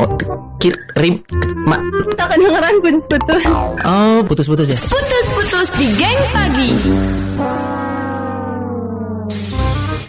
Oh, kir, rim, ma, Tak kedengeran putus-putus. oh, putus-putus ya. Putus-putus di geng pagi.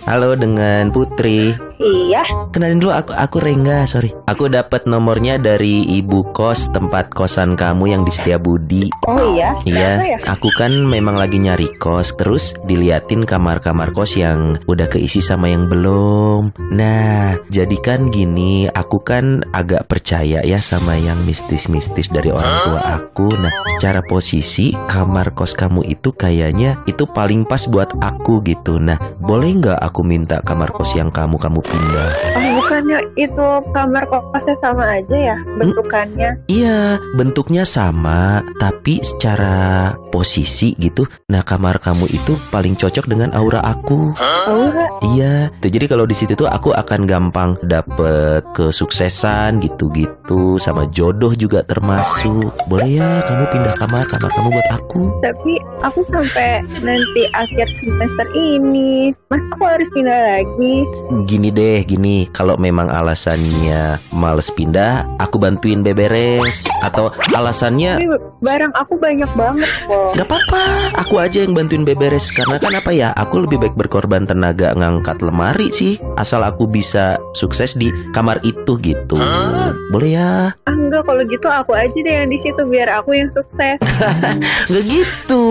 Halo dengan Putri. Iya. Kenalin dulu aku aku Rengga, sorry. Aku dapat nomornya dari ibu kos tempat kosan kamu yang di Setiabudi. Oh iya. Iya, Kenapa ya? aku kan memang lagi nyari kos, terus diliatin kamar-kamar kos yang udah keisi sama yang belum. Nah, jadi kan gini, aku kan agak percaya ya sama yang mistis-mistis dari orang tua aku. Nah, secara posisi kamar kos kamu itu kayaknya itu paling pas buat aku gitu. Nah, boleh nggak aku minta kamar kos yang kamu kamu pindah? Oh bukannya itu kamar kosnya sama aja ya bentukannya? Iya, bentuknya sama, tapi secara posisi gitu. Nah, kamar kamu itu paling cocok dengan aura aku. Aura. Iya, tuh jadi kalau di situ tuh aku akan gampang dapet kesuksesan gitu-gitu, sama jodoh juga termasuk. Boleh ya, kamu pindah kamar, kamar kamu buat aku. Tapi aku sampai nanti akhir semester ini, mas aku harus pindah lagi. Gini deh, gini, kalau memang alasannya males pindah, aku bantuin beberes. Atau alasannya Tapi barang aku banyak banget kok. Gak apa-apa, aku aja yang bantuin beberes Karena kan apa ya, aku lebih baik berkorban tenaga ngangkat lemari sih Asal aku bisa sukses di kamar itu gitu Boleh ya? Ah, enggak kalau gitu aku aja deh yang di situ biar aku yang sukses. Gak gitu.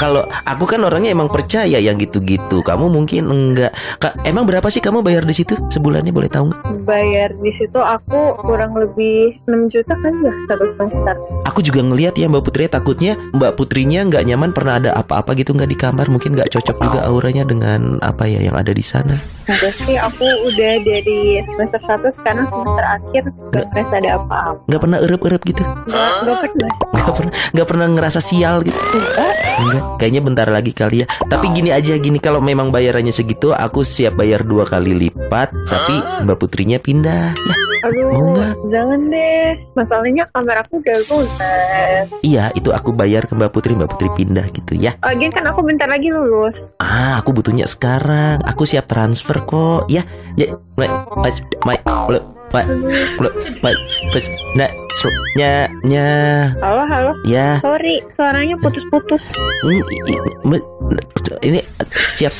Kalau aku kan orangnya emang percaya yang gitu-gitu. Kamu mungkin enggak. Emang berapa sih kamu bayar di situ? Sebulannya boleh tahu nggak? Bayar di situ aku kurang lebih 6 juta kan ya satu semester. Aku juga ngelihat ya Mbak Putri. Takutnya Mbak Putrinya nggak nyaman pernah ada apa-apa gitu nggak di kamar. Mungkin nggak cocok juga auranya dengan apa ya yang ada di sana. Enggak sih, aku udah dari semester 1 sekarang semester akhir. Gak ngerasa ada apa-apa. Nggak pernah erup-erup gitu Enggak, enggak pernah. nggak pernah nggak pernah ngerasa sial gitu Enggak. enggak kayaknya bentar lagi kali ya tapi gini aja gini kalau memang bayarannya segitu aku siap bayar dua kali lipat tapi mbak putrinya pindah ya Aduh, Mau nggak? jangan deh. Masalahnya kamar aku udah lunas. iya itu aku bayar ke mbak putri mbak putri pindah gitu ya Lagian kan aku bentar lagi lulus. ah aku butuhnya sekarang aku siap transfer kok ya ya my my my my my my nah so, nya nya Halo, halo. ya Sorry, suaranya putus-putus. Hmm, ini siap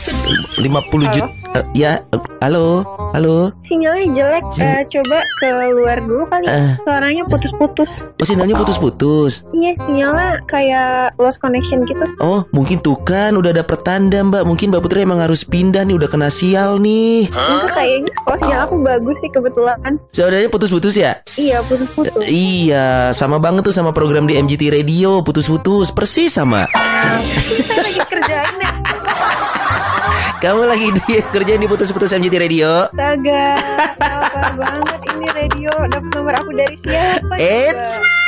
50 juta ya eh, halo halo Sinyalnya jelek. Eh, coba keluar dulu kali. Eh. Suaranya putus-putus. oh sinyalnya putus-putus Iya, sinyalnya kayak lost connection gitu. oh mungkin tuh kan udah ada pertanda mbak mungkin mbak putri emang harus pindah nih udah kena sial nih Enggak kayaknya sekolah sinyal aku bagus sih kebetulan. saudaranya putus-putus ya Iya, putus-putus. iya sama banget tuh sama program di MGT Radio putus-putus persis sama Saya lagi kerjain ya. Kamu lagi di kerjaan di putus-putus MGT Radio Astaga, banget ini radio dapat nomor aku dari siapa? Eits?